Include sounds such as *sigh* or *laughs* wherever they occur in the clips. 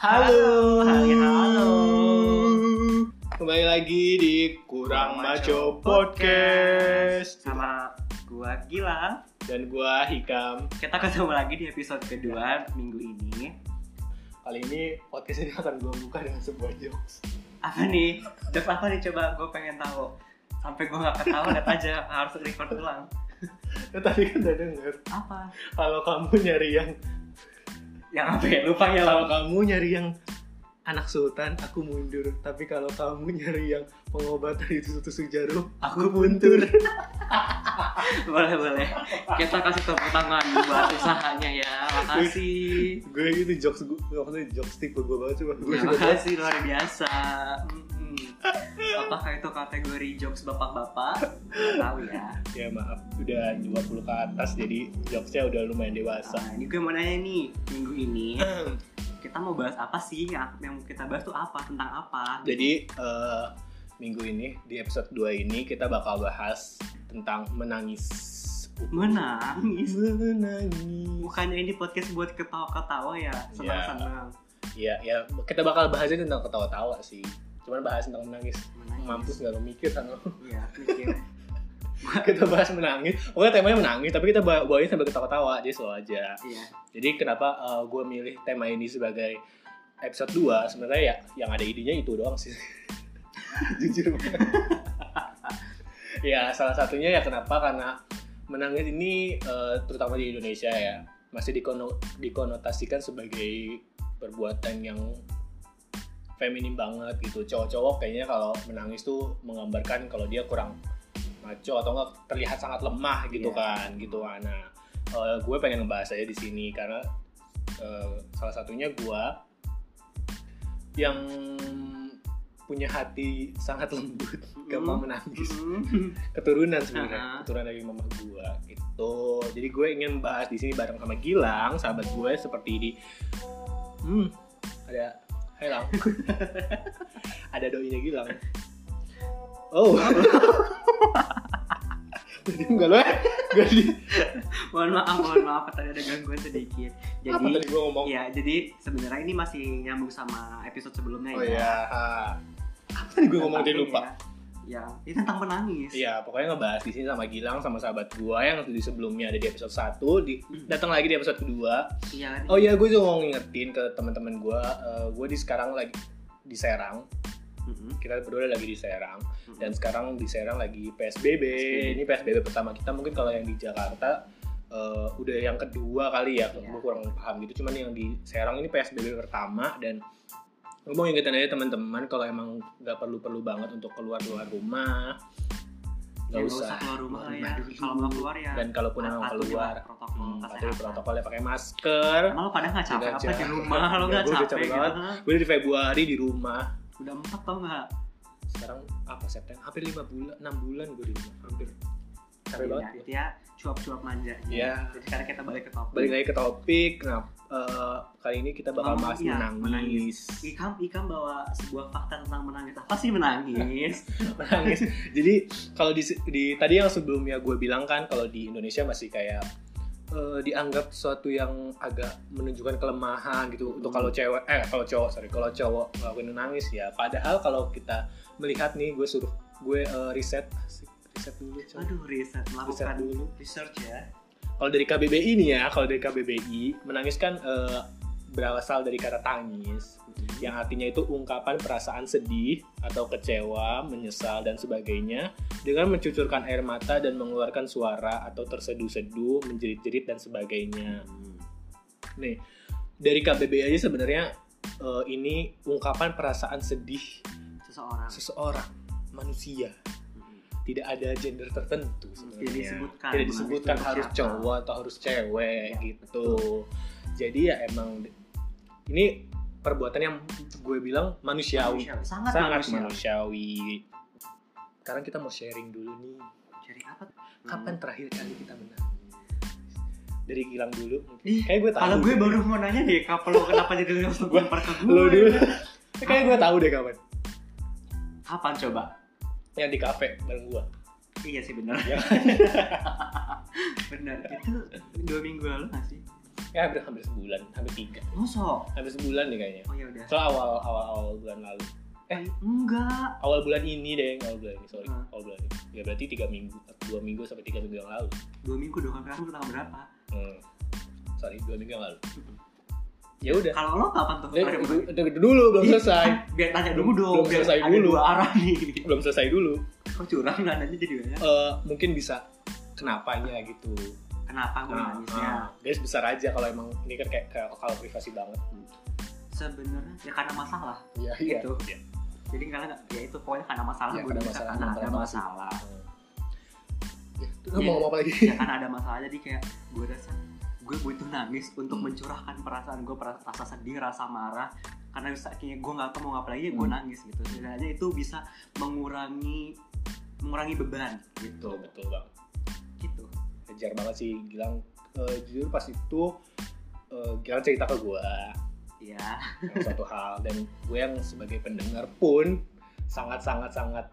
Halo, Hai, halo. Kembali lagi di Kurang Maco Podcast Sama gua Gilang. dan gua Hikam. Kita ketemu lagi di episode kedua minggu ini. Kali ini podcast ini akan gua buka dengan sebuah jokes. Apa nih? Jokes apa nih coba gue pengen tahu. Sampai gue gak ketawa lihat aja harus record ulang. Ya, *laughs* tadi kan udah denger Apa? kalau kamu nyari yang Yang apa ya? Lupa ya kalau kamu nyari yang anak sultan, aku mundur. Tapi kalau kamu nyari yang pengobatan itu tusuk jarum, Aku mundur. *laughs* boleh boleh. Kita kasih tepuk tangan buat usahanya ya. Makasih. gue itu jokes gue, maksudnya jokes tipe gue banget cuma gue Ya, makasih luar biasa. Mm-mm. Apakah itu kategori jokes bapak-bapak? Tahu ya. ya maaf udah 20 ke atas jadi jokesnya udah lumayan dewasa Nah, ini gue mau nanya nih, minggu ini kita mau bahas apa sih? Yang, yang kita bahas tuh apa? Tentang apa? jadi eh, minggu ini di episode 2 ini kita bakal bahas tentang menangis Menangis. menangis Bukannya ini podcast buat ketawa-ketawa ya? Senang-senang. ya ya kita bakal bahasnya tentang ketawa-tawa sih cuman bahas tentang menangis. Menangis. mampus nggak lo mikir kan lo Iya, mikir. *laughs* kita bahas menangis. Pokoknya temanya menangis tapi kita bawa bawain sambil ketawa-tawa jadi slow aja. Iya. jadi kenapa gue milih tema ini sebagai episode 2 sebenarnya ya yang ada idenya itu doang sih. *laughs* Jujur *laughs* ya salah satunya ya kenapa? Karena menangis ini eh, terutama di Indonesia ya masih dikono- dikonotasikan sebagai perbuatan yang feminim banget gitu cowok-cowok kayaknya kalau menangis tuh menggambarkan kalau dia kurang maco atau enggak terlihat sangat lemah gitu Iya. kan gitu kan nah eh, gue pengen ngebahas aja di sini karena eh, salah satunya gue yang punya hati sangat *laughs* lembut gampang Hmm. menangis Mm. keturunan sebenarnya Ah. keturunan dari mama gue gitu jadi gue ingin bahas di sini bareng sama Gilang sahabat gue seperti di hmm ada Hai Lang *laughs* ada doinya Gilang. Oh. *laughs* Jadi enggak lo ya Gak di mohon maaf, mohon maaf tadi ada gangguan sedikit. apa Jadi, tadi gue ngomong? ya jadi sebenarnya ini masih nyambung sama episode sebelumnya oh ya. iya ah. apa tadi gue ngomong Tentang lupa? Ya, ya ini tentang menangis. Iya, pokoknya ngebahas di sini sama Gilang sama sahabat gue yang di sebelumnya ada di episode 1 di datang lagi di episode kedua Iya. Oh iya, gue juga mau ngingetin ke teman-teman gue, eh, gue di sekarang lagi di Serang. Mm-mm. Kita berdua lagi di Serang Mm-mm. dan sekarang di Serang lagi PSBB. Ini PSBB pertama kita mungkin kalau yang di Jakarta eh, udah yang kedua kali ya, Iya. gue kurang paham gitu. Cuman yang di Serang ini PSBB pertama dan gue mau ngingetin aja teman-teman kalau emang nggak perlu-perlu banget untuk keluar-keluar rumah, Ya, nggak nggak usah keluar rumah ya. Dulu. Kalau mau keluar ya. dan kalaupun emang keluar protokol hmm, protokolnya pakai masker Emang lo pada nggak capek apa di rumah? Lo nggak Enggak, gue udah capek, capek gitu? banget. Gue di Februari di rumah Udah empat tau nggak? sekarang apa September hampir lima bulan enam bulan gue di rumah hampir capek Iya, banget ya cuap-cuap manja. Iya. Jadi sekarang kita balik ke topik. balik lagi ke topik nah eh, kali ini kita bakal bahas iya, menangis menangis. Ikam Ikam bawa sebuah fakta tentang menangis. Apa sih menangis? *laughs* menangis jadi kalau di, di tadi yang sebelumnya gue bilang kan kalau di Indonesia masih kayak eh, dianggap sesuatu yang agak menunjukkan kelemahan gitu untuk Hmm. kalau cewek eh kalau cowok sorry kalau cowok ngelakuin nangis ya padahal kalau kita melihat nih gue suruh gue eh, riset asik, riset dulu coy. Aduh, riset melakukan dulu. research ya. kalau dari KBBI nih ya kalau dari KBBI menangis kan eh, berasal dari kata tangis yang artinya itu ungkapan perasaan sedih atau kecewa, menyesal dan sebagainya dengan mencucurkan air mata dan mengeluarkan suara atau terseduh-seduh, menjerit-jerit dan sebagainya. Nih, dari KBBI aja sebenarnya eh, ini ungkapan perasaan sedih Seseorang. seseorang, manusia. Tidak ada gender tertentu sebenarnya. Tidak disebutkan Tidak menangis disebutkan untuk harus siapa. cowok atau harus cewek Ya, gitu. Jadi ya emang ini perbuatan yang gue bilang manusiawi, Manusiawi. Sangat, sangat manusiawi. manusiawi. Sekarang kita mau sharing dulu nih. Jadi apa? Kapan terakhir kali kita menangis? Dari Gilang dulu. Ih, Kayak gue tahu. Kalau gue baru mau nanya deh, kapan lo kenapa jadi langsung lempar ke gue? Lo dulu. Kayak gue tahu deh kapan. Kapan coba? Yang di kafe bareng gue. Iya sih benar. Ya. *laughs* benar. Itu dua minggu lalu nggak sih? ya hampir hampir sebulan hampir tiga Mosok? hampir sebulan deh kayaknya Oh ya udah. so awal awal awal bulan lalu Eh, enggak. awal bulan ini deh awal bulan ini sorry Hmm. awal bulan ini ya berarti tiga minggu dua minggu sampai tiga minggu yang lalu Dua minggu dong, kan sekarang tanggal berapa? hmm. sorry dua minggu yang lalu ya udah Kalau lo kapan tuh? Itu, itu, itu dulu belum Ih, selesai *laughs* Biar tanya dulu dong. Belum selesai ada dulu. dua arah nih. *laughs* belum selesai dulu Kok curang nggak nanya jadi banyak? Eh, mungkin bisa kenapanya gitu Kenapa gue nah, nangisnya? nah, guys besar aja kalau emang ini kan kayak, kayak kalau privasi banget Sebenarnya ya karena masalah. iya Gitu. iya. Jadi karena ya itu pokoknya karena masalah Ya, gue karena masalah, karena ada karena masalah. Ya, terus Iya. mau ngomong apa lagi ya karena ada masalah jadi kayak gue rasa gue butuh nangis untuk Hmm. mencurahkan perasaan gue rasa sedih rasa marah. Karena saking gue nggak tahu mau ngapain lagi gue Hmm. nangis gitu. Setidaknya itu bisa mengurangi mengurangi beban gitu. Betul betul bang gitu. Kejar banget sih Gilang. Eh, jujur pas itu eh, Gilang cerita ke gue ya yang suatu hal. Dan gue yang sebagai pendengar pun sangat sangat sangat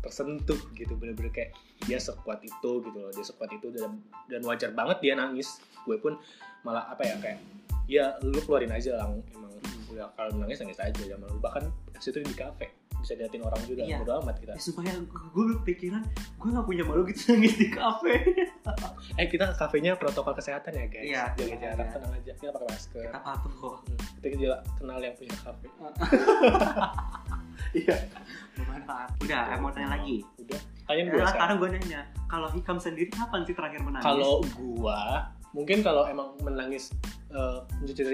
tersentuh gitu bener-bener kayak dia sekuat itu gitu loh dia sekuat itu dan dan wajar banget dia nangis. Gue pun malah apa ya kayak ya lu keluarin aja lang emang udah kalau nangis nangis aja jangan malu. Bahkan situ di kafe bisa liatin orang juga Iya. bodo amat kita. Ya, supaya gue berpikiran gue nggak punya malu gitu nangis di kafe *laughs* *laughs* eh kita kafenya protokol kesehatan ya guys. Iya, jaga iya, jarak iya. tenang aja. Kita pakai masker. Kita patuh kok. Hmm, kita juga kenal yang punya kafe. *laughs* Iya. Bermanfaat. Udah eh, mau tanya lagi? Udah. Tanya ya, gue sekarang gue nanya kalau Hikam sendiri kapan sih terakhir menangis? Kalau gua mungkin kalau emang menangis eh, mencucur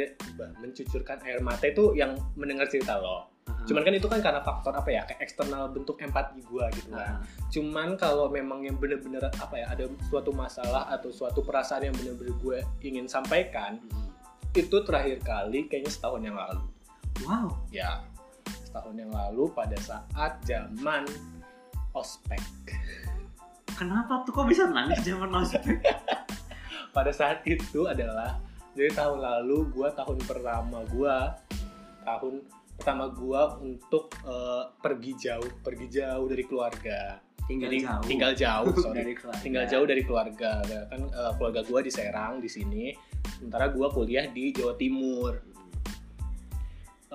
mencucurkan air mata itu yang mendengar cerita lo Cuman kan itu kan karena faktor apa ya kayak eksternal bentuk empati gua gitu kan. Heeh. cuman kalau memang yang bener-bener apa ya ada suatu masalah atau suatu perasaan yang bener-bener gue ingin sampaikan Hmm. itu terakhir kali kayaknya setahun yang lalu. Wow. Ya setahun yang lalu pada saat zaman ospek. Kenapa tuh kok bisa nangis zaman ospek? *laughs* Pada saat itu adalah dari tahun lalu gua tahun pertama gua tahun pertama gua untuk eh, pergi jauh pergi jauh dari keluarga. Tinggal Jadi, jauh. tinggal jauh *laughs* sorry. Dari keluarga. tinggal jauh dari keluarga. Kan eh, keluarga gua di Serang di sini. Sementara gua kuliah di Jawa Timur.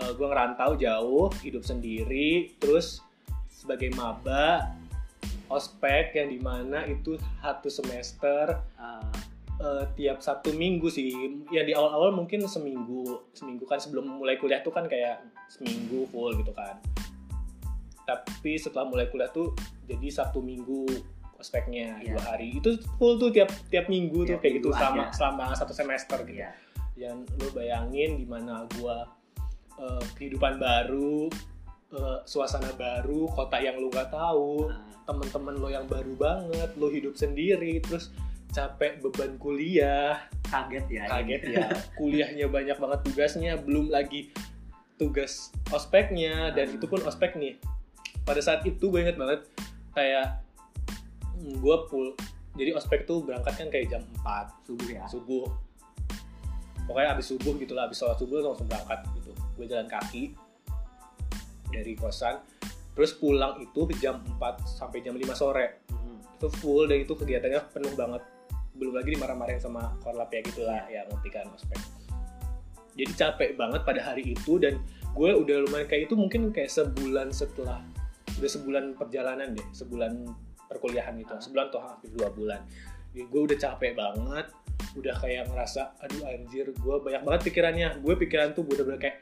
Eh, gua ngerantau jauh hidup sendiri. Terus sebagai maba ospek yang di mana itu satu semester Ah, eh, tiap Sabtu Minggu sih. Ya di awal-awal mungkin seminggu, seminggu kan sebelum mulai kuliah tuh kan kayak seminggu full gitu kan. Tapi setelah mulai kuliah tuh jadi Sabtu Minggu ospeknya Iya. dua hari. Itu full tuh tiap tiap minggu tuh Tiap kayak gitu minggu selama ada. selama satu semester gitu. iya. Yang lo bayangin di mana gua eh, kehidupan baru, eh, suasana baru, kota yang lo nggak tahu, Ah, teman-teman lo yang baru banget, lo hidup sendiri, terus capek beban kuliah, kaget ya kaget ya, kuliahnya banyak banget tugasnya, belum lagi tugas ospeknya, dan Hmm. itu pun ospek nih. Pada saat itu gue inget banget, kayak gue pul, jadi ospek tuh berangkat kan kayak jam 4 subuh ya subuh. Pokoknya abis subuh gitu lah, abis sholat subuh langsung berangkat gitu. Gue jalan kaki dari kosan, terus pulang itu jam 4 sampai jam 5 sore Hmm. itu full dan itu kegiatannya penuh banget belum lagi dimarah-marahin sama korlap ya gitulah ya ngerti kan ospek jadi capek banget pada hari itu dan gue udah lumayan kayak itu mungkin kayak sebulan setelah udah sebulan perjalanan deh sebulan perkuliahan itu Ah. sebulan atau hampir dua bulan. Jadi gue udah capek banget udah kayak ngerasa aduh anjir gue banyak banget pikirannya. Gue pikiran tuh bener-bener kayak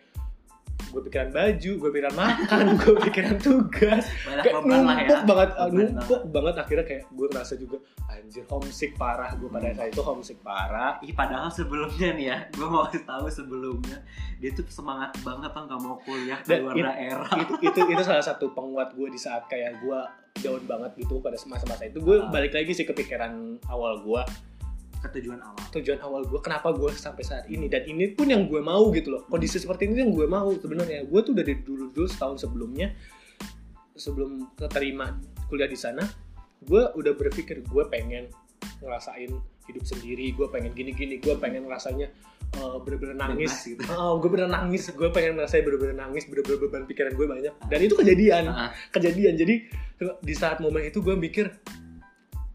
gue pikiran baju gue pikiran makan *laughs* gue pikiran tugas. Banyak kayak lah ya. numpuk banget Beban numpuk banget akhirnya kayak gue ngerasa juga anjir homesick parah. Gue pada saat itu homesick parah. Ih, padahal sebelumnya nih ya, gue mau kasih tahu sebelumnya dia tuh semangat banget tuh nggak mau kuliah Dan keluar it- daerah. *laughs* itu itu itu salah satu penguat gue di saat kayak gue down banget gitu pada masa-masa itu. Gue Ah. balik lagi sih ke pikiran awal gue Ketujuan awal. tujuan awal gue kenapa gue sampai saat ini? Dan ini pun yang gue mau gitu loh. Kondisi seperti ini yang gue mau sebenarnya. Gue tuh dari dulu dulu setahun sebelumnya sebelum keterima kuliah di sana gue udah berpikir gue pengen ngerasain hidup sendiri gue pengen gini gini gue pengen rasanya uh, bener-bener nangis. Bebas gitu. oh, gue bener nangis. Gue pengen ngerasain bener-bener nangis bener-bener beban pikiran gue banyak. Dan itu kejadian. Ah, kejadian. Jadi di saat momen itu gue mikir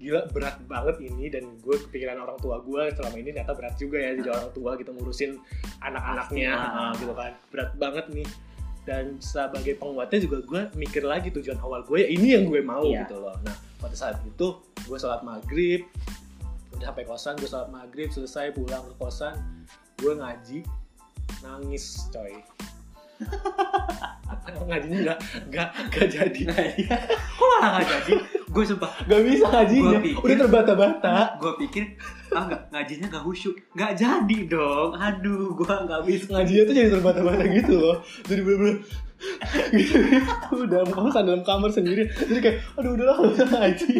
gila berat banget ini dan gue kepikiran orang tua gue selama ini ternyata berat juga ya jadi orang tua gitu ngurusin anak-anaknya ah, gitu kan. Berat banget nih. Dan sebagai penguatnya juga gue mikir lagi tujuan awal gue ya ini yang gue mau Iya. gitu loh. Nah pada saat itu gue sholat maghrib udah sampai kosan gue sholat maghrib selesai pulang ke kosan gue ngaji nangis coy ngajinya nggak nggak nggak jadi. Kok malah nggak jadi? Gue sumpah. Nggak bisa ngajinya. Pikir- udah terbata-bata. Gue pikir ah nggak ngajinya nggak khusyuk. Nggak jadi dong. Aduh gue nggak bisa. Ngajinya tuh jadi terbata-bata gitu loh. Jadi bener-bener gitu, dalam kosan dalam kamar sendiri. Jadi kayak aduh udahlah nggak usah ngaji.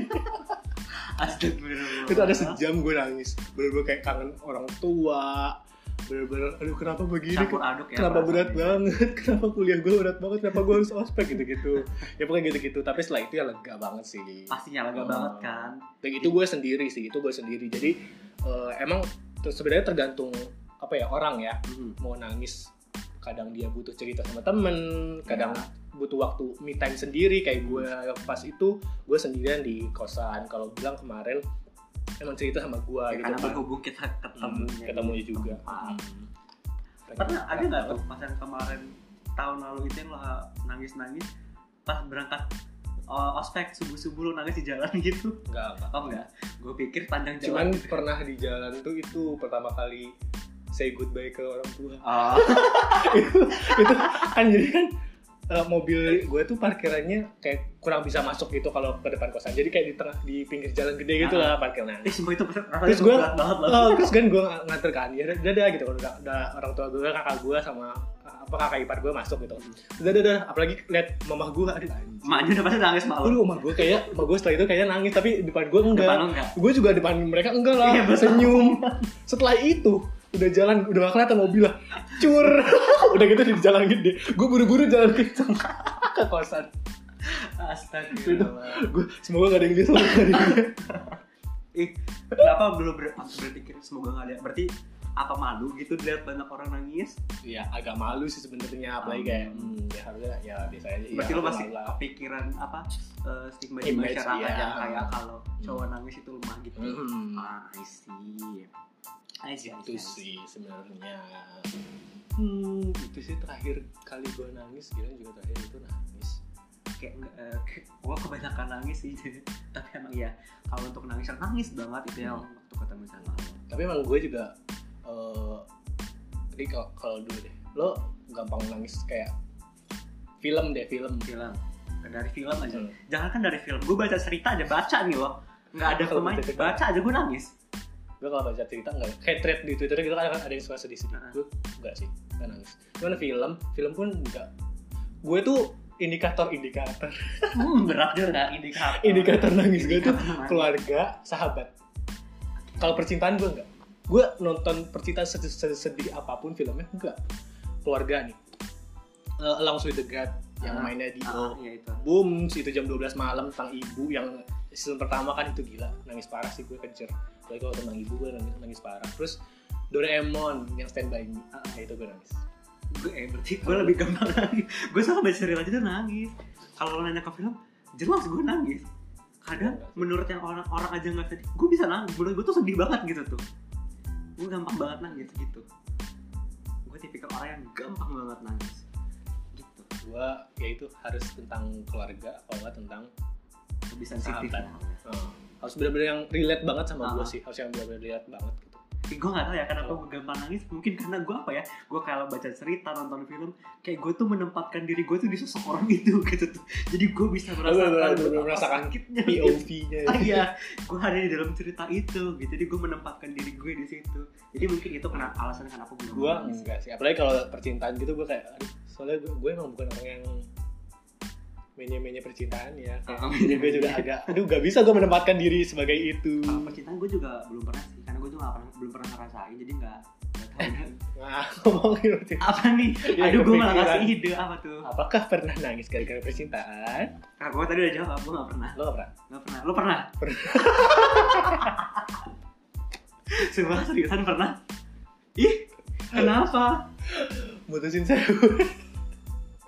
Astagfirullah itu ada sejam gue nangis. Bener-bener kayak kangen orang tua bener-bener. Aduh kenapa begini? Campur aduk ya kenapa berat perasaannya. banget? *laughs* Kenapa kuliah gue berat banget? Kenapa gue harus ospek? Gitu-gitu. Ya pokoknya gitu-gitu. Tapi setelah itu ya lega banget sih. Pastinya lega Oh. banget kan. Dan itu gue sendiri sih. Itu gue sendiri. Jadi eh, emang sebenarnya tergantung apa ya orang ya. Hmm. mau nangis kadang dia butuh cerita sama temen kadang Ya. butuh waktu me time sendiri. Kayak gue pas itu gue sendirian di kosan. Kalau bilang kemarin emang cerita sama gue Ya, gitu. karena kan berhubung kita ketemu Hmm, ketemunya juga. tempat. Hmm. pernah ada nggak tuh pas yang kemarin tahun lalu itu yang lo nangis nangis pas berangkat uh, ospek subuh subuh lo nangis di jalan *laughs* gitu? Enggak enggak oh enggak gue pikir panjang cuman jalan pernah di jalan tuh itu pertama kali say goodbye ke orang tua. Oh, *laughs* itu itu kan jadi kan eh, mobil gue tuh parkirannya kayak kurang bisa masuk gitu kalau ke depan kosan. Jadi kayak di tengah di pinggir jalan gede gitu lah parkirnya. Eh semua itu Terus banget loh Oh, terus kan gue nganter kan ya dadah gitu. Udah, udah orang tua gue kakak gue sama apa kakak ipar gue masuk gitu. Udah dadah apalagi lihat mamah gue aduh maknya udah pasti nangis malu Aduh, mamah gue kayak mamah gue setelah itu kayaknya nangis tapi depan gue enggak. Depan enggak? Gue juga depan mereka enggak lah. Iya, senyum. Setelah itu udah jalan udah gak kelihatan mobil lah. Cur. *laughs* Udah gitu di jalan gede. Gue buru-buru jalan kenceng *laughs* ke kosan. Astagfirullah. Gue semoga gak ada yang lihat gak ada lihat ih kenapa belum ber berpikir semoga nggak lihat berarti apa malu gitu lihat banyak orang nangis? Ya agak malu sih sebenarnya apalagi kayak hmm, ya harusnya ya biasa aja berarti ya, lo masih malu kepikiran apa eh, stigma di masyarakat iya. yang kayak kalau cowok nangis itu lemah gitu? Hmm. ah I see I see, I itu see, I see. sih sebenarnya. Hmm. Itu sih terakhir kali gue nangis Gilang juga terakhir itu nangis. Kayak uh, gue kebanyakan nangis sih tapi emang ya kalau untuk nangis nangis banget itu yang Hmm. waktu ketemu sama lo. Tapi emang gue juga eh ini kalau kalau dulu deh lo gampang nangis kayak film deh film. Film. Dari film aja. Hmm. jangan kan dari film gue baca cerita aja baca nih loh nggak ada pemain baca aja gue nangis gue kalau baca cerita enggak kayak thread di twitter gitu kan ada yang suka sedih-sedih. Heeh. gue enggak sih enggak nangis. Cuman film film pun enggak gue tuh indikator indikator hmm, berat juga indikator. Indikator nangis gue tuh keluarga sahabat. Kalau percintaan gue enggak gue nonton percintaan sedih, sedih apa pun filmnya enggak keluarga nih. Eh, Along with the God yang Ah, mainnya di ah, iya itu. Boom, itu jam 12 malam tentang ibu yang season pertama kan itu gila, nangis parah sih gue kejar. Apalagi kalau tentang ibu gue nangis, nangis parah. Terus Doraemon yang Stand By Me, Ah, ya itu gue nangis. gue eh berarti gue lebih gampang nangis gue sama baca cerita aja tuh nangis kalau nanya ke film jelas gue nangis kadang Enggak sih. menurut yang orang orang aja nggak sedih gue bisa nangis menurut gue tuh sedih banget gitu tuh gue gampang banget nangis gitu gue tipikal orang yang gampang banget nangis gitu Gue ya itu harus tentang keluarga, kalau nggak tentang lebih sensitif lah. eh, harus benar-benar yang relate banget sama gue Ah. sih, harus yang benar-benar relate banget gitu. Gue gak tau ya kenapa gue gampang nangis. Mungkin karena gue apa ya? Gue kalau baca cerita, nonton film Kayak gue tuh menempatkan diri gue tuh di sosok orang itu *laughs* gitu tuh. Jadi gue bisa merasakan betapa merasakan sakitnya. POV-nya. *laughs* ah, Iya, gue ada di dalam cerita itu gitu. Jadi gue menempatkan diri gue di situ. Jadi mungkin itu kenapa alasan kenapa gue gue enggak sih, apalagi kalau percintaan gitu gue kayak, soalnya gue, gue emang bukan orang yang mainnya-mainnya percintaan ya. Kayak, Ah, jadi gue juga agak, aduh gak bisa gue menempatkan diri sebagai itu. Kalau percintaan gue juga belum pernah sih Karena gue juga gak pernah, belum pernah ngerasain Jadi gak, gak kan. *laughs* Nah, ngomongin percintaan. Apa nih? Iya, Aduh gue malah ngasih ide apa tuh Apakah pernah nangis gara-gara percintaan? Nah gue tadi udah jawab, gue gak pernah Lo gak pernah? Gak pernah, lo pernah? Pernah. *laughs* Sumpah seriusan pernah? Ih, kenapa? Mutusin saya. *laughs*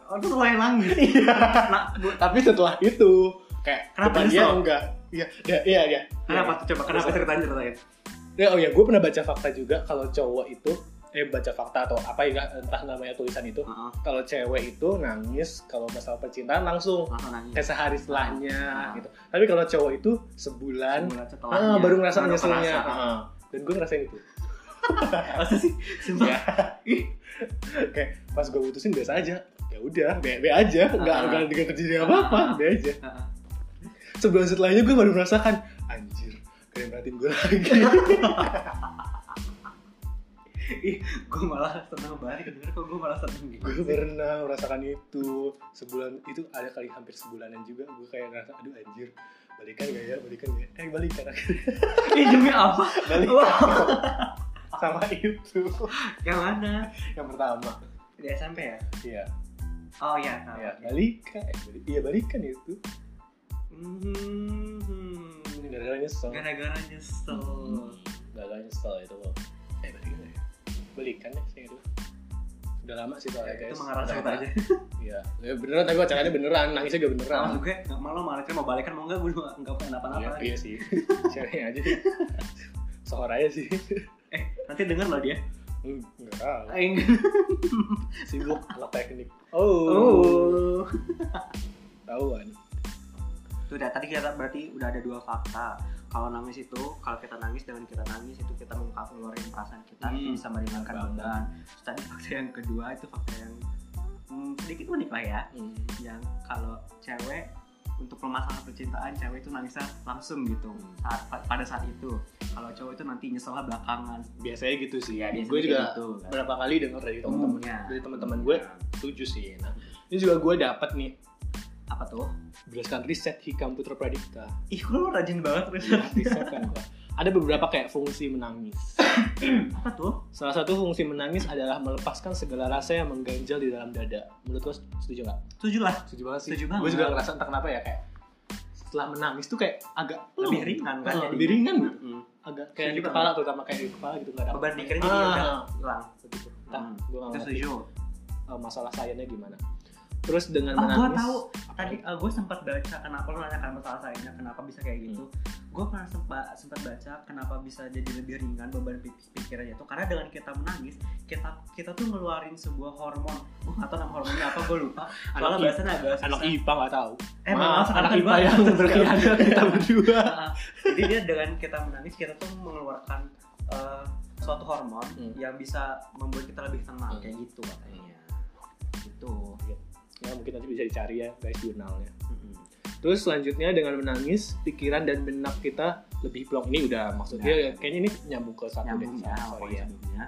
Oh, itu lo yang nangis *laughs* Iya. Nah, Tapi setelah itu, kayak Kenapa dia enggak. Iya, ya, iya, iya. Kenapa tuh coba? Kenapa ceritain ceritain? Ya, oh ya, gue pernah baca fakta juga kalau cowok itu eh baca fakta atau apa ya entah namanya tulisan itu Heeh. kalau cewek itu nangis kalau masalah percintaan langsung kayak sehari setelahnya Ah. gitu tapi kalau cowok itu sebulan Sebulan setelahnya. ah, baru ngerasa nyeselnya. Ah. dan gue ngerasain itu *laughs* Masa sih? Sumpah. ya kayak pas gue putusin biasa aja ya udah be, be aja nggak Ah. nggak dengan kejadian apa apa Ah. be aja Heeh. sebulan setelahnya gue baru merasakan anjir kalian perhatiin gue lagi *laughs* Ih, gue malah seneng banget denger kok gue malah seneng gitu. gue pernah merasakan itu sebulan itu ada kali hampir sebulanan juga gue kayak ngerasa aduh anjir balikan gak ya balikan gak ya eh balikan akhirnya Ih, demi apa? *laughs* balikan Wow. sama itu Yang mana? yang pertama Di SMP ya? iya Oh iya, tahu. iya balikan eh, bali- iya balikan itu Hmm. gara-gara nyesel Gara-gara nyesel. gara-gara nyesel itu loh eh balikan gak ya balikan deh saya itu udah lama sih soalnya guys Itu cerita lama. aja. *laughs* iya Ya, beneran tapi pacarannya beneran nangisnya gak beneran Maksud gue, nggak malu malah mau balikan mau nggak gue nggak pengen iya, apa-apa. iya sih *laughs* ceweknya aja sih sohor aja sih Eh, nanti denger loh dia. Nggak tahu Aing. *laughs* sibuk anak teknik oh, Oh. tahuan Tuh udah tadi kita berarti udah ada dua fakta. Kalau nangis itu, kalau kita nangis dengan kita nangis itu kita mengungkap ngeluarin perasaan kita itu Hmm. bisa meringankan beban. Terus tadi fakta yang kedua itu fakta yang hmm, sedikit unik lah ya. Hmm. Yang kalau cewek untuk permasalahan percintaan cewek itu nangisnya langsung gitu saat pada saat itu. Kalau cowok itu nanti nyeselnya belakangan. biasanya gitu sih Iya, biasanya gue juga gitu, kan. berapa kali dengar dari teman-teman dari teman-teman gue setuju sih nah ini juga gue dapat nih Apa tuh? berdasarkan riset Hikam Putra Pradipta Ih, lu rajin banget. Iya, riset kan. *laughs* ada beberapa kayak fungsi menangis *coughs* Apa tuh? salah satu fungsi menangis adalah melepaskan segala rasa yang mengganjal di dalam dada menurut lo setuju nggak Setuju lah. setuju banget sih Setuju banget. gue juga ngerasa entah kenapa ya kayak setelah menangis tuh kayak agak Lebih ringan kan Oh, jadinya. lebih ringan gitu Mm. agak Setuju kayak di banget. kepala terutama kayak di kepala gitu nggak ada Beban pikirnya Ah. jadi udah hilang. Hmm. gue nggak setuju. uh, masalah sayangnya gimana terus dengan Oh, gue tahu. Tadi gue sempat baca kenapa lo nanya kan masalah sayangnya kenapa bisa kayak gitu. Gue pernah sempat sempat baca kenapa bisa jadi lebih ringan beban pi- pikirannya itu karena dengan kita menangis kita kita tuh ngeluarin sebuah hormon. Gue nggak tahu nama hormonnya apa gue lupa. Soalnya bahasanya agak susah. anak IPA nggak tahu Eh, Maaf, anak IPA yang *laughs* berkhianat kita berdua *laughs* Ah, Jadi dia dengan kita menangis kita tuh mengeluarkan eh, suatu hormon Hmm. yang bisa membuat kita lebih tenang Hmm. kayak gitu katanya. Gitu. Ya mungkin nanti bisa dicari ya guys jurnalnya terus selanjutnya dengan menangis pikiran dan benak kita lebih plong ini udah maksudnya Nah. kayaknya ini nyambung ke satu Nyambung deh ya, sorry ya sebelumnya.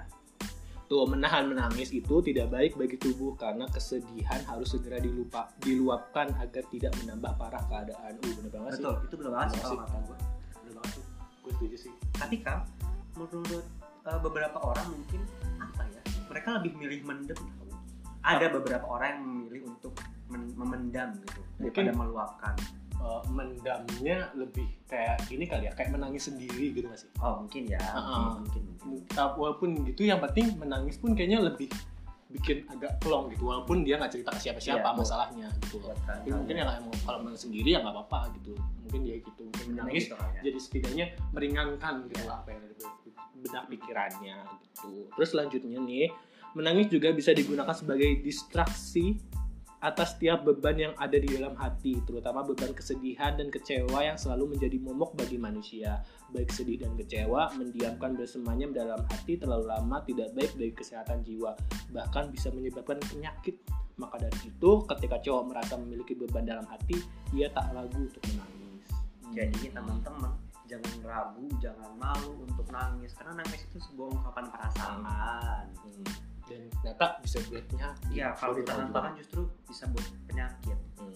tuh menahan menangis itu tidak baik bagi tubuh karena kesedihan harus segera dilupa diluapkan agar tidak menambah parah keadaan uh bener banget sih Betul, itu betul banget sih kalau sih. kata gue. bener banget sih gue setuju sih Tapi kan menurut eh, beberapa orang mungkin apa ya? Mereka lebih milih mendem. Ada beberapa orang yang memilih untuk men- memendam gitu daripada Mungkin- meluapkan. Uh, mendamnya lebih kayak gini kali ya kayak menangis sendiri gitu gak sih Oh mungkin ya, Ah, mungkin, mungkin, mungkin. Ta- walaupun gitu yang penting menangis pun kayaknya lebih bikin agak plong gitu walaupun dia nggak cerita ke siapa-siapa Iya, betul. masalahnya gitu loh Buat kan, tapi mungkin yang emang kalau menangis sendiri ya nggak apa-apa gitu mungkin dia gitu mungkin menangis gitu kan ya. jadi setidaknya meringankan gitu lah apa yang ada di benak pikirannya gitu terus selanjutnya nih menangis juga bisa digunakan sebagai distraksi atas setiap beban yang ada di dalam hati terutama beban kesedihan dan kecewa yang selalu menjadi momok bagi manusia baik sedih dan kecewa mendiamkan bersemayam dalam hati terlalu lama tidak baik bagi kesehatan jiwa bahkan bisa menyebabkan penyakit maka dari itu ketika cowok merasa memiliki beban dalam hati ia tak ragu untuk menangis Jadi teman-teman jangan ragu, jangan malu untuk nangis karena nangis itu sebuah ungkapan perasaan. Hmm. Dan ternyata bisa buat penyakit Iya, kalau ditahan-tahan justru bisa buat penyakit. Hmm.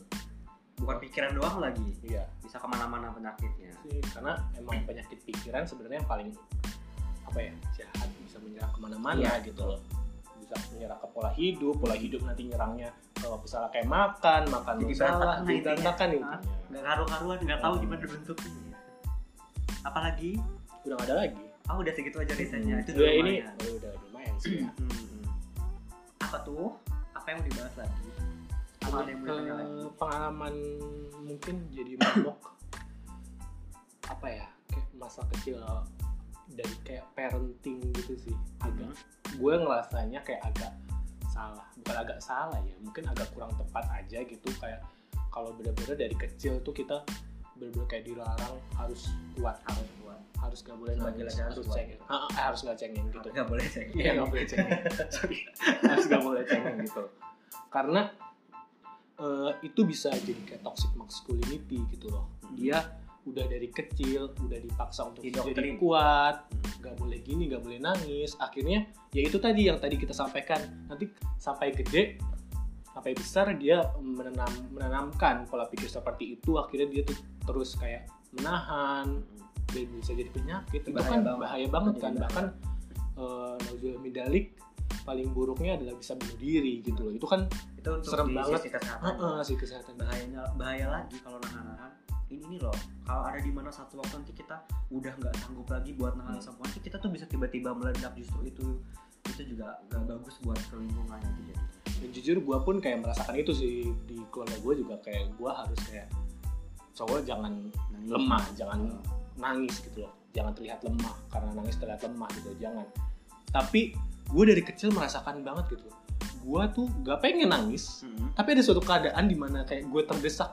Bukan pikiran doang lagi, iya bisa ke mana-mana penyakitnya. sih karena emang penyakit pikiran sebenarnya yang paling apa ya jahat bisa menyerang ke mana-mana Iya. gitu loh bisa menyerang ke pola hidup pola hidup nanti nyerangnya kalau misalnya kayak makan makan Jadi salah jadi berantakan Hah? intinya Nggak karu-karuan, nggak tahu Hmm. gimana bentuknya. Apalagi, udah gak ada lagi ah udah segitu aja risetnya. Itu udah ini lumayan. oh, udah lumayan sih ya hmm. Apa tuh? Apa yang mau dibahas lagi? Apa ada yang mau ditanya lagi? Pengalaman mungkin jadi momok apa ya kayak masa kecil dari kayak parenting gitu sih agak gue ngerasanya kayak agak salah bukan agak salah ya mungkin agak kurang tepat aja gitu kayak kalau bener-bener dari kecil tuh kita bener-bener kayak dilarang harus kuat harus harus gak boleh Sebagai nangis harus cengeng. Ah, ah, harus nggak cengeng gitu. Nggak boleh cek iya nggak boleh cengeng. *laughs* Sorry. Harus nggak boleh cengeng gitu. Karena eh, itu bisa jadi kayak toxic masculinity gitu loh. Dia udah dari kecil udah dipaksa untuk jadi kuat nggak boleh gini nggak boleh nangis. Akhirnya ya itu tadi yang tadi kita sampaikan. Nanti sampai gede sampai besar dia menanam menanamkan pola pikir seperti itu. Akhirnya dia tuh terus kayak menahan dan bisa jadi penyakit itu Bahaya kan banget. bahaya banget kan. Bahkan eh nauzubillah min dalik paling buruknya adalah bisa bunuh diri gitu loh. Itu kan itu untuk Serem di banget. sisi kesehatan. Heeh, sih kesehatan. Bahayanya bahaya lagi kalau nahan-nahan. Ini nih loh kalau ada di mana satu waktu nanti kita udah nggak sanggup lagi buat nahan Hmm. semua nanti kita tuh bisa tiba-tiba meledak justru itu. Itu juga gak bagus buat lingkungan nanti jadi dan jujur gue pun kayak merasakan itu sih. Di keluarga gue juga kayak gue harus kayak cowok jangan lemah jangan nangis gitu loh. Jangan terlihat lemah karena nangis terlihat lemah gitu jangan. Tapi gue dari kecil merasakan banget gitu. Gue tuh gak pengen nangis Hmm. tapi ada suatu keadaan di mana kayak gue terdesak.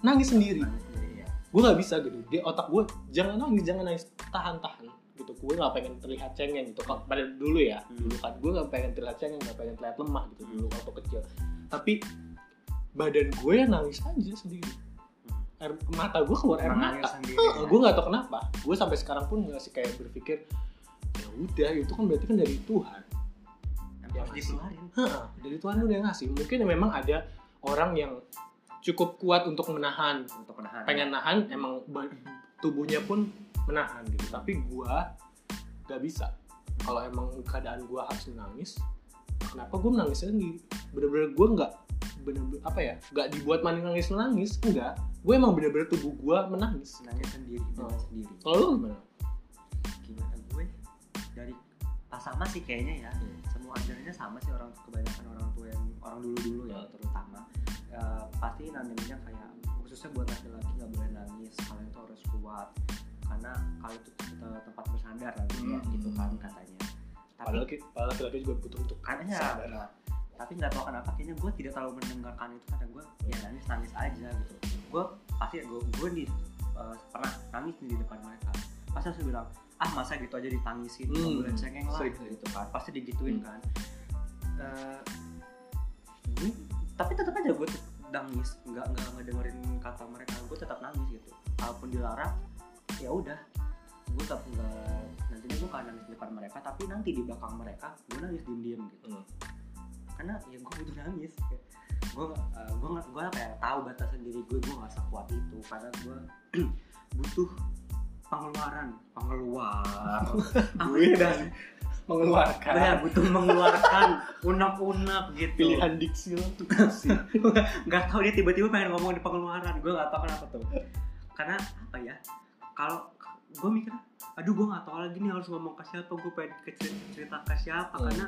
Nangis sendiri. Nangis sendiri ya gue nggak bisa gitu. Di otak gue jangan nangis jangan nangis. Tahan tahan gitu. Gue nggak pengen terlihat cengeng gitu. Kalau pada dulu ya Hmm. dulu kan. Gue nggak pengen terlihat cengeng nggak pengen terlihat lemah gitu dulu waktu kecil. Tapi badan gue ya nangis aja sendiri air mata gue keluar air mata. sendiri. *laughs* Ya. gue nggak tahu kenapa. Gue sampai sekarang pun masih kayak berpikir ya udah itu kan berarti kan dari Tuhan. Ya, Heeh, dari Tuhan udah ngasih. Mungkin memang ada orang yang cukup kuat untuk menahan. Untuk menahan. Pengen nahan emang tubuhnya pun menahan gitu. Tapi gua gak bisa. Kalau emang keadaan gua harus menangis kenapa gua menangis sendiri? Bener-bener gua nggak bener-bener apa ya nggak dibuat main nangis menangis enggak. Gue emang bener-bener tubuh gua menangis. Nangis sendiri Oh. nangis sendiri. Kalau lu gimana? Gimana? Gue dari ah, sama sih kayaknya ya. Hmm. semua ajarannya sama sih orang kebanyakan orang tua yang orang dulu dulu ya Hmm. terutama. Eh, pasti nanamnya kayak khususnya buat laki-laki nggak boleh nangis kalian tuh harus kuat. Karena kalau itu kita tempat bersandar nanti ya Hmm. gitu kan katanya. Tapi padahal ki- padahal laki-laki juga butuh untuk katanya tapi nggak tahu kenapa kayaknya gue tidak terlalu mendengarkan itu karena gue ya nangis nangis aja gitu. Gue pasti gue gue di eh, pernah nangis di depan mereka. Pasti langsung bilang ah masa gitu aja ditangisin nggak Hmm, boleh cengeng lah. Gitu kan. Pasti digituin Hmm. kan. Eh, gue- tapi tetap aja gue nangis. Nggak nggak ngedengerin kata mereka. Gue tetap nangis gitu. Kalaupun dilarang ya udah. Gue tetap nggak nantinya gue kan nangis di depan mereka tapi nanti di belakang mereka gue nangis diem diem gitu. Hmm. Karena ya gue butuh nangis gue uh, gue gue kayak tahu batasan diri gue gue nggak sekuat itu. Karena gue *clears throat* butuh pengeluaran pengeluar. *laughs* Gue dan Benar, mengeluarkan butuh mengeluarkan unek-unek gitu. Pilihan diksi lo tuh *laughs* nggak tahu dia tiba-tiba pengen ngomong di pengeluaran. Gue nggak tahu kenapa tuh. Karena apa ya kalau gue mikir aduh gue nggak tahu lagi nih harus ngomong ke siapa gue pengen cerita ke siapa. Hmm. karena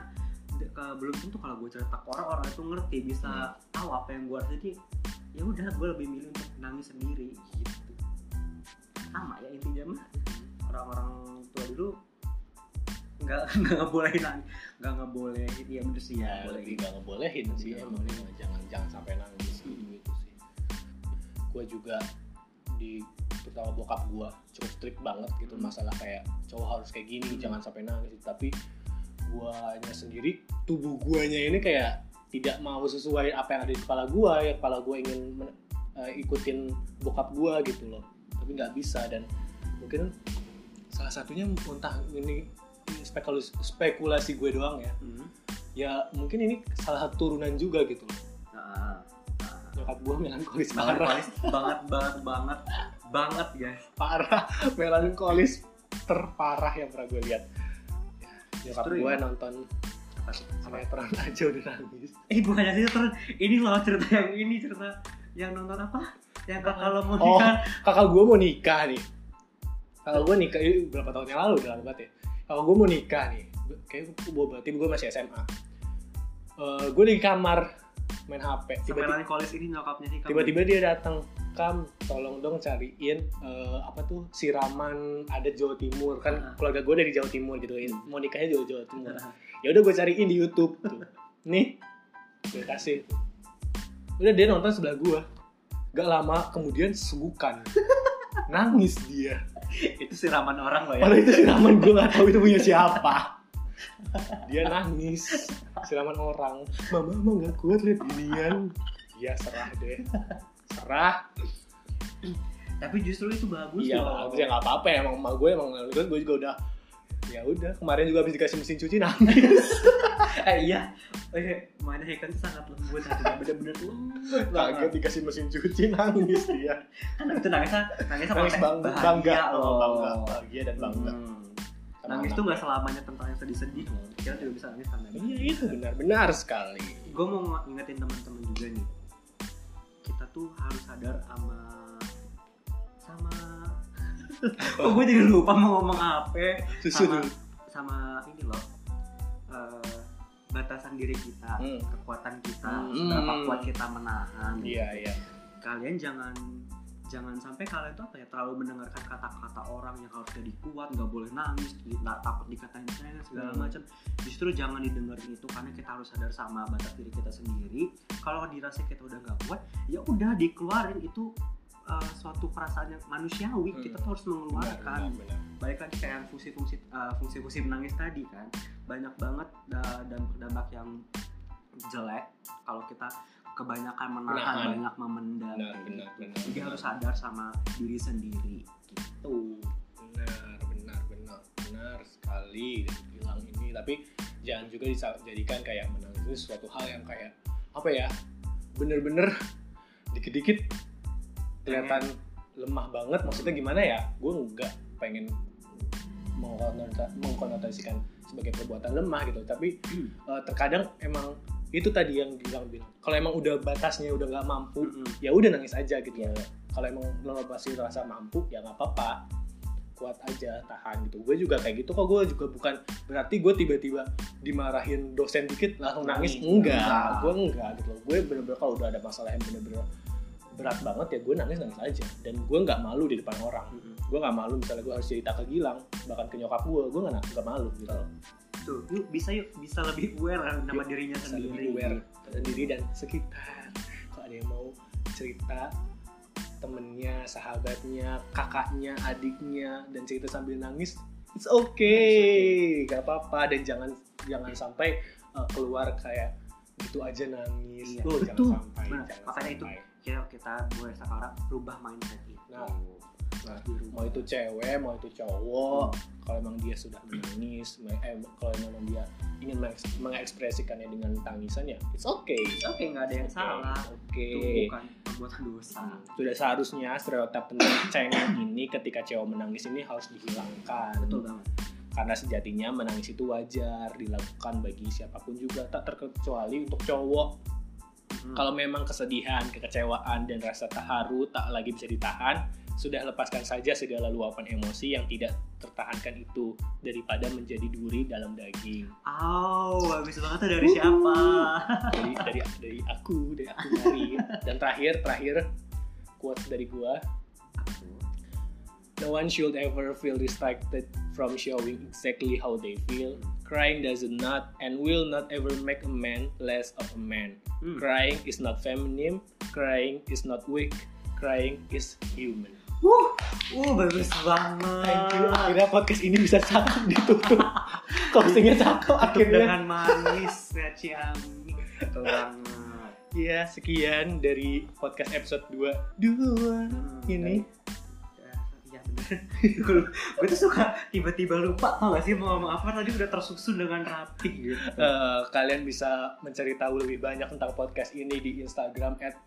belum tentu kalau gue cerita ke orang orang itu ngerti bisa tahu apa yang gue harus jadi ya udah gue lebih milih untuk nangis sendiri gitu. Sama ya intinya mah orang-orang tua dulu nggak *laughs* nggak ngebolehin nangis nggak ngebolehin ya bener sih ya ya boleh lebih gak ngebolehin sih Nggak emang jangan jangan sampai nangis gitu gitu sih. Gue juga di terutama bokap gue cukup strict banget gitu Hmm. masalah kayak cowok harus kayak gini Hmm. jangan sampai nangis tapi guanya sendiri tubuh guanya ini kayak tidak mau sesuai apa yang ada di kepala gua ya kepala gua ingin men- eh, ikutin bokap gua gitu loh. Tapi nggak bisa dan mungkin salah satunya entah ini spekulasi, spekulasi gue doang ya. Hmm. ya mungkin ini salah satu turunan juga gitu loh. Nah, nah. nyokap gue melankolis parah. Melankolis banget banget banget banget guys. Parah melankolis terparah yang pernah gue lihat. ya, nyokap Justru gue ya. nonton apa? sih sinetron *laughs* aja udah nangis. Eh bukannya sih terus ini loh cerita yang ini cerita yang nonton apa? Yang kakak lo mau Oh. nikah. kakak gue mau nikah nih. Kakak gue nikah ini berapa tahun yang lalu? Udah lama banget ya. Kakak gue mau nikah nih. Kayak gue berarti gue masih SMA gue di kamar main HP sampai tiba-tiba melankolis ini nyokapnya sih tiba-tiba dia datang kam tolong dong cariin eh, apa tuh siraman adat Jawa Timur. Kan Ah. keluarga gue dari Jawa Timur gitu mau nikahnya Jawa Jawa Timur. Nah, ya udah gue cariin di YouTube tuh. nih gue kasih. Udah dia nonton sebelah gue gak lama kemudian segukan *laughs* nangis dia. Itu siraman orang loh ya. Padahal itu siraman gue gak tahu itu punya siapa dia nangis. Siraman orang. Mama mama gak kuat liat ginian ya serah deh. Serah. Tapi justru itu bagus iya bagus ya nggak apa-apa ya. Emang emak gue emang gue gue juga udah ya udah kemarin juga habis dikasih mesin cuci nangis. *laughs* Eh iya. Eh mana Heken tuh sangat lembut hatinya bener-bener lembut kaget banget dikasih mesin cuci nangis dia. Kan itu nangisnya nangisnya nangis bangga. bahagia bangga. Loh. oh, bangga. Bahagia dan bangga. Hmm. Nangis tuh nggak selamanya tentang yang sedih-sedih. Loh kita juga bisa nangis karena iya itu benar benar sekali. Gue mau ngingetin teman-teman juga nih. Kita tuh harus sadar sama sama. *laughs* Oh gue jadi lupa mau ngomong apa? Susu sama, dulu. sama ini loh eh, batasan diri kita Hmm. kekuatan kita Hmm. seberapa kuat kita menahan. Iya iya. Kalian jangan jangan sampai kalian tuh apa ya terlalu mendengarkan kata-kata orang yang harus jadi kuat nggak boleh nangis nggak takut dikatain cengeng segala Hmm. macam. Justru jangan didengerin itu karena kita harus sadar sama batas diri kita sendiri. Kalau dirasa kita udah nggak kuat ya udah dikeluarin. Itu uh, suatu perasaan yang manusiawi. Hmm. kita tuh harus mengeluarkan. Benar balik lagi kayak fungsi-fungsi uh, fungsi-fungsi menangis tadi kan. Banyak banget uh, dampak-dampak yang jelek kalau kita kebanyakan menahan, Menahan. banyak memendam benar benar gitu. benar. Jadi harus sadar sama diri sendiri gitu. Benar benar benar. Benar sekali bilang ini. Tapi jangan juga dijadikan kayak menangis itu suatu hal yang kayak apa ya bener-bener dikit-dikit kelihatan lemah banget. Maksudnya gimana ya? Gue nggak pengen mengkonota- mengkonotasikan sebagai perbuatan lemah gitu. Tapi eh, terkadang emang itu tadi yang bilang bilang. Kalau emang udah batasnya udah nggak mampu Mm-mm. ya udah nangis aja gitu. Kalau emang lo masih rasa mampu ya nggak apa-apa. Kuat aja tahan gitu. Gue juga kayak gitu kok. Gue juga bukan berarti gue tiba-tiba dimarahin dosen dikit langsung nangis. Nangis. enggak. Enggak. gue enggak gitu. Loh gue bener-bener kalau udah ada masalah yang bener-bener berat banget ya gue nangis nangis aja. Dan gue nggak malu di depan orang. Mm-mm. gue nggak malu misalnya gue harus cerita ke Gilang bahkan ke nyokap gue gue nggak nggak malu gitu. loh tuh yuk bisa yuk bisa lebih aware sama Yuk, dirinya bisa sendiri. lebih aware pada diri dan sekitar. Kalau ada yang mau cerita temennya sahabatnya kakaknya adiknya dan cerita sambil nangis it's okay. Gak apa-apa. Dan jangan jangan sampai uh, keluar kayak gitu aja nangis. Iya, Tuh, betul. jangan sampai Nah, jangan makanya itu. sampai. kita kita mulai sekarang rubah mindset itu Nah, Dirubah. mau itu cewek mau itu cowok kalau emang dia sudah menangis me- eh, kalau emang dia ingin mengeks- mengekspresikannya dengan tangisan ya it's okay. Oke nggak ada yang Oke, salah. oke itu bukan perbuatan dosa. Sudah seharusnya stereotip tentang cengeng ini ketika cewek menangis ini harus dihilangkan. Betul banget. Karena sejatinya menangis itu wajar dilakukan bagi siapa pun juga tak terkecuali untuk cowok. Hmm. kalau memang kesedihan kekecewaan dan rasa terharu tak lagi bisa ditahan sudah lepaskan saja segala luapan emosi yang tidak tertahankan itu daripada menjadi duri dalam daging Aw, bagus banget dari siapa? dari dari dari aku dari aku dari dan terakhir terakhir quotes dari gua No one should ever feel distracted from showing exactly how they feel. Crying does not and will not ever make a man less of a man. Hmm. Crying is not feminine. Crying is not weak. Crying is human. Wuh, wuh bagus banget. Thank you. Akhirnya podcast ini bisa cakep ditutup. *laughs* Closingnya cakep akhirnya. dengan manis ya Ciami. Betul banget. Ya sekian dari podcast episode 2 Dua Hmm, ini. Ya, Iya bener. *laughs* gue tuh suka tiba-tiba lupa tau gak sih mau ngomong apa tadi udah tersusun dengan rapi gitu. Eh, kalian bisa mencari tahu lebih banyak tentang podcast ini di Instagram at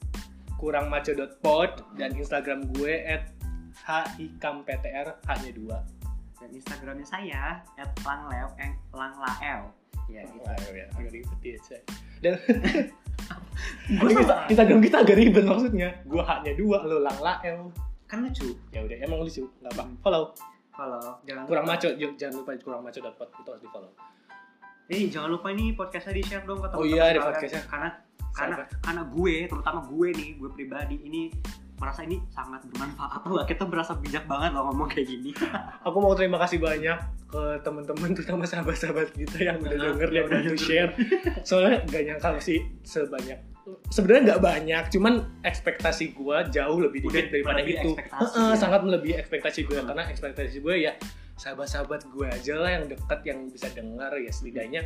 kurangmaco.pod dan Instagram gue at hikamPTR hanya dua. Dan Instagramnya saya @langleo eng langlael. Ya gitu. Ya, agak ribet ya, Chay. Dan *laughs* Gue sama Instagram kita agak ribet maksudnya. Gue hanya dua, lo lang lael. kan lucu. Ya udah, emang lucu. Nggak apa. Follow. Kalau jangan Kurang lupa- maco, jangan lupa kurangmaco.pod itu harus di follow. Eh jangan lupa ini podcastnya di share dong ke Oh teman-teman iya, di podcastnya. Karena karena Siapa? karena gue terutama gue nih gue pribadi ini merasa ini sangat bermanfaat. *laughs* Enggak kita berasa bijak banget loh ngomong kayak gini. *laughs* Aku mau terima kasih banyak ke teman-teman terutama sahabat-sahabat kita yang udah Nah, denger yang dan udah denger. share soalnya gak nyangka sih sebanyak. Sebenarnya nggak banyak cuman ekspektasi gue jauh lebih Udah dikit daripada itu. ya. sangat melebihi ekspektasi gue Hmm. karena ekspektasi gue ya sahabat-sahabat gue aja lah yang deket yang bisa dengar ya setidaknya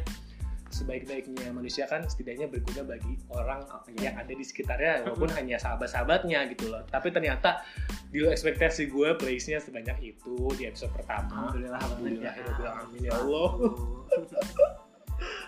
sebaik-baiknya manusia kan setidaknya berguna bagi orang iya. yang ada di sekitarnya walaupun hanya sahabat-sahabatnya gitu loh. Tapi ternyata di luar ekspektasi gue place-nya sebanyak itu di episode pertama. Alhamdulillah Alhamdulillah, ya Rabbil Alamin, ya Allah. *laughs*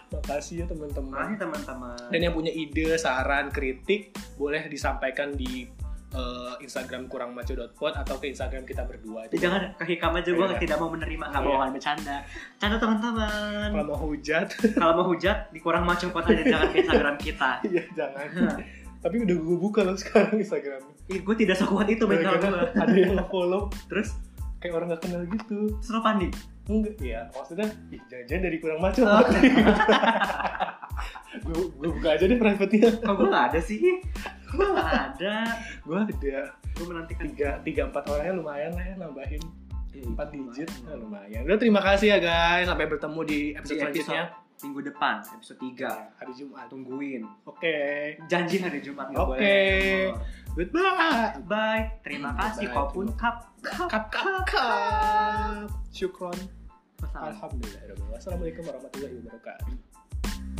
makasih ya teman-teman. Makasih teman-teman. Dan yang punya ide saran kritik boleh disampaikan di eh, Instagram kurang maco.pod atau ke Instagram kita berdua Ya, jangan ke hikam aja gue Iya. tidak mau menerima. Nggak Iya. mau bercanda. Canda teman-teman. Kalau mau hujat. Kalau mau hujat di kurang maco pot aja jangan ke Instagram kita. *laughs* Ya jangan. Tapi udah gue buka loh sekarang Instagramnya Ih, gue tidak sekuat itu mental gue ada yang nge-follow. Terus? Kayak orang gak kenal gitu. Terus lo panik enggak ya maksudnya ih jangan-jangan dari kurang maco. Oh. *laughs* gue gue buka aja deh private-nya. Kok gue nggak ada sih? Gue nggak ada. Gue ada gue menantikan. tiga tiga empat orangnya lumayan lah ya nambahin Eh, empat digit. Lumayan. Nah, lumayan. Udah terima kasih ya guys. Sampai bertemu di di episode episode selanjutnya. minggu depan episode 3 Ya, hari Jumat. Tungguin. Oke. Janji hari Jumat Oke. boleh goodbye. Bye. Terima kasih. Bye. kopun. Kap kap kap. kap. Syukron. Alhamdulillah. Wassalamualaikum warahmatullahi wabarakatuh.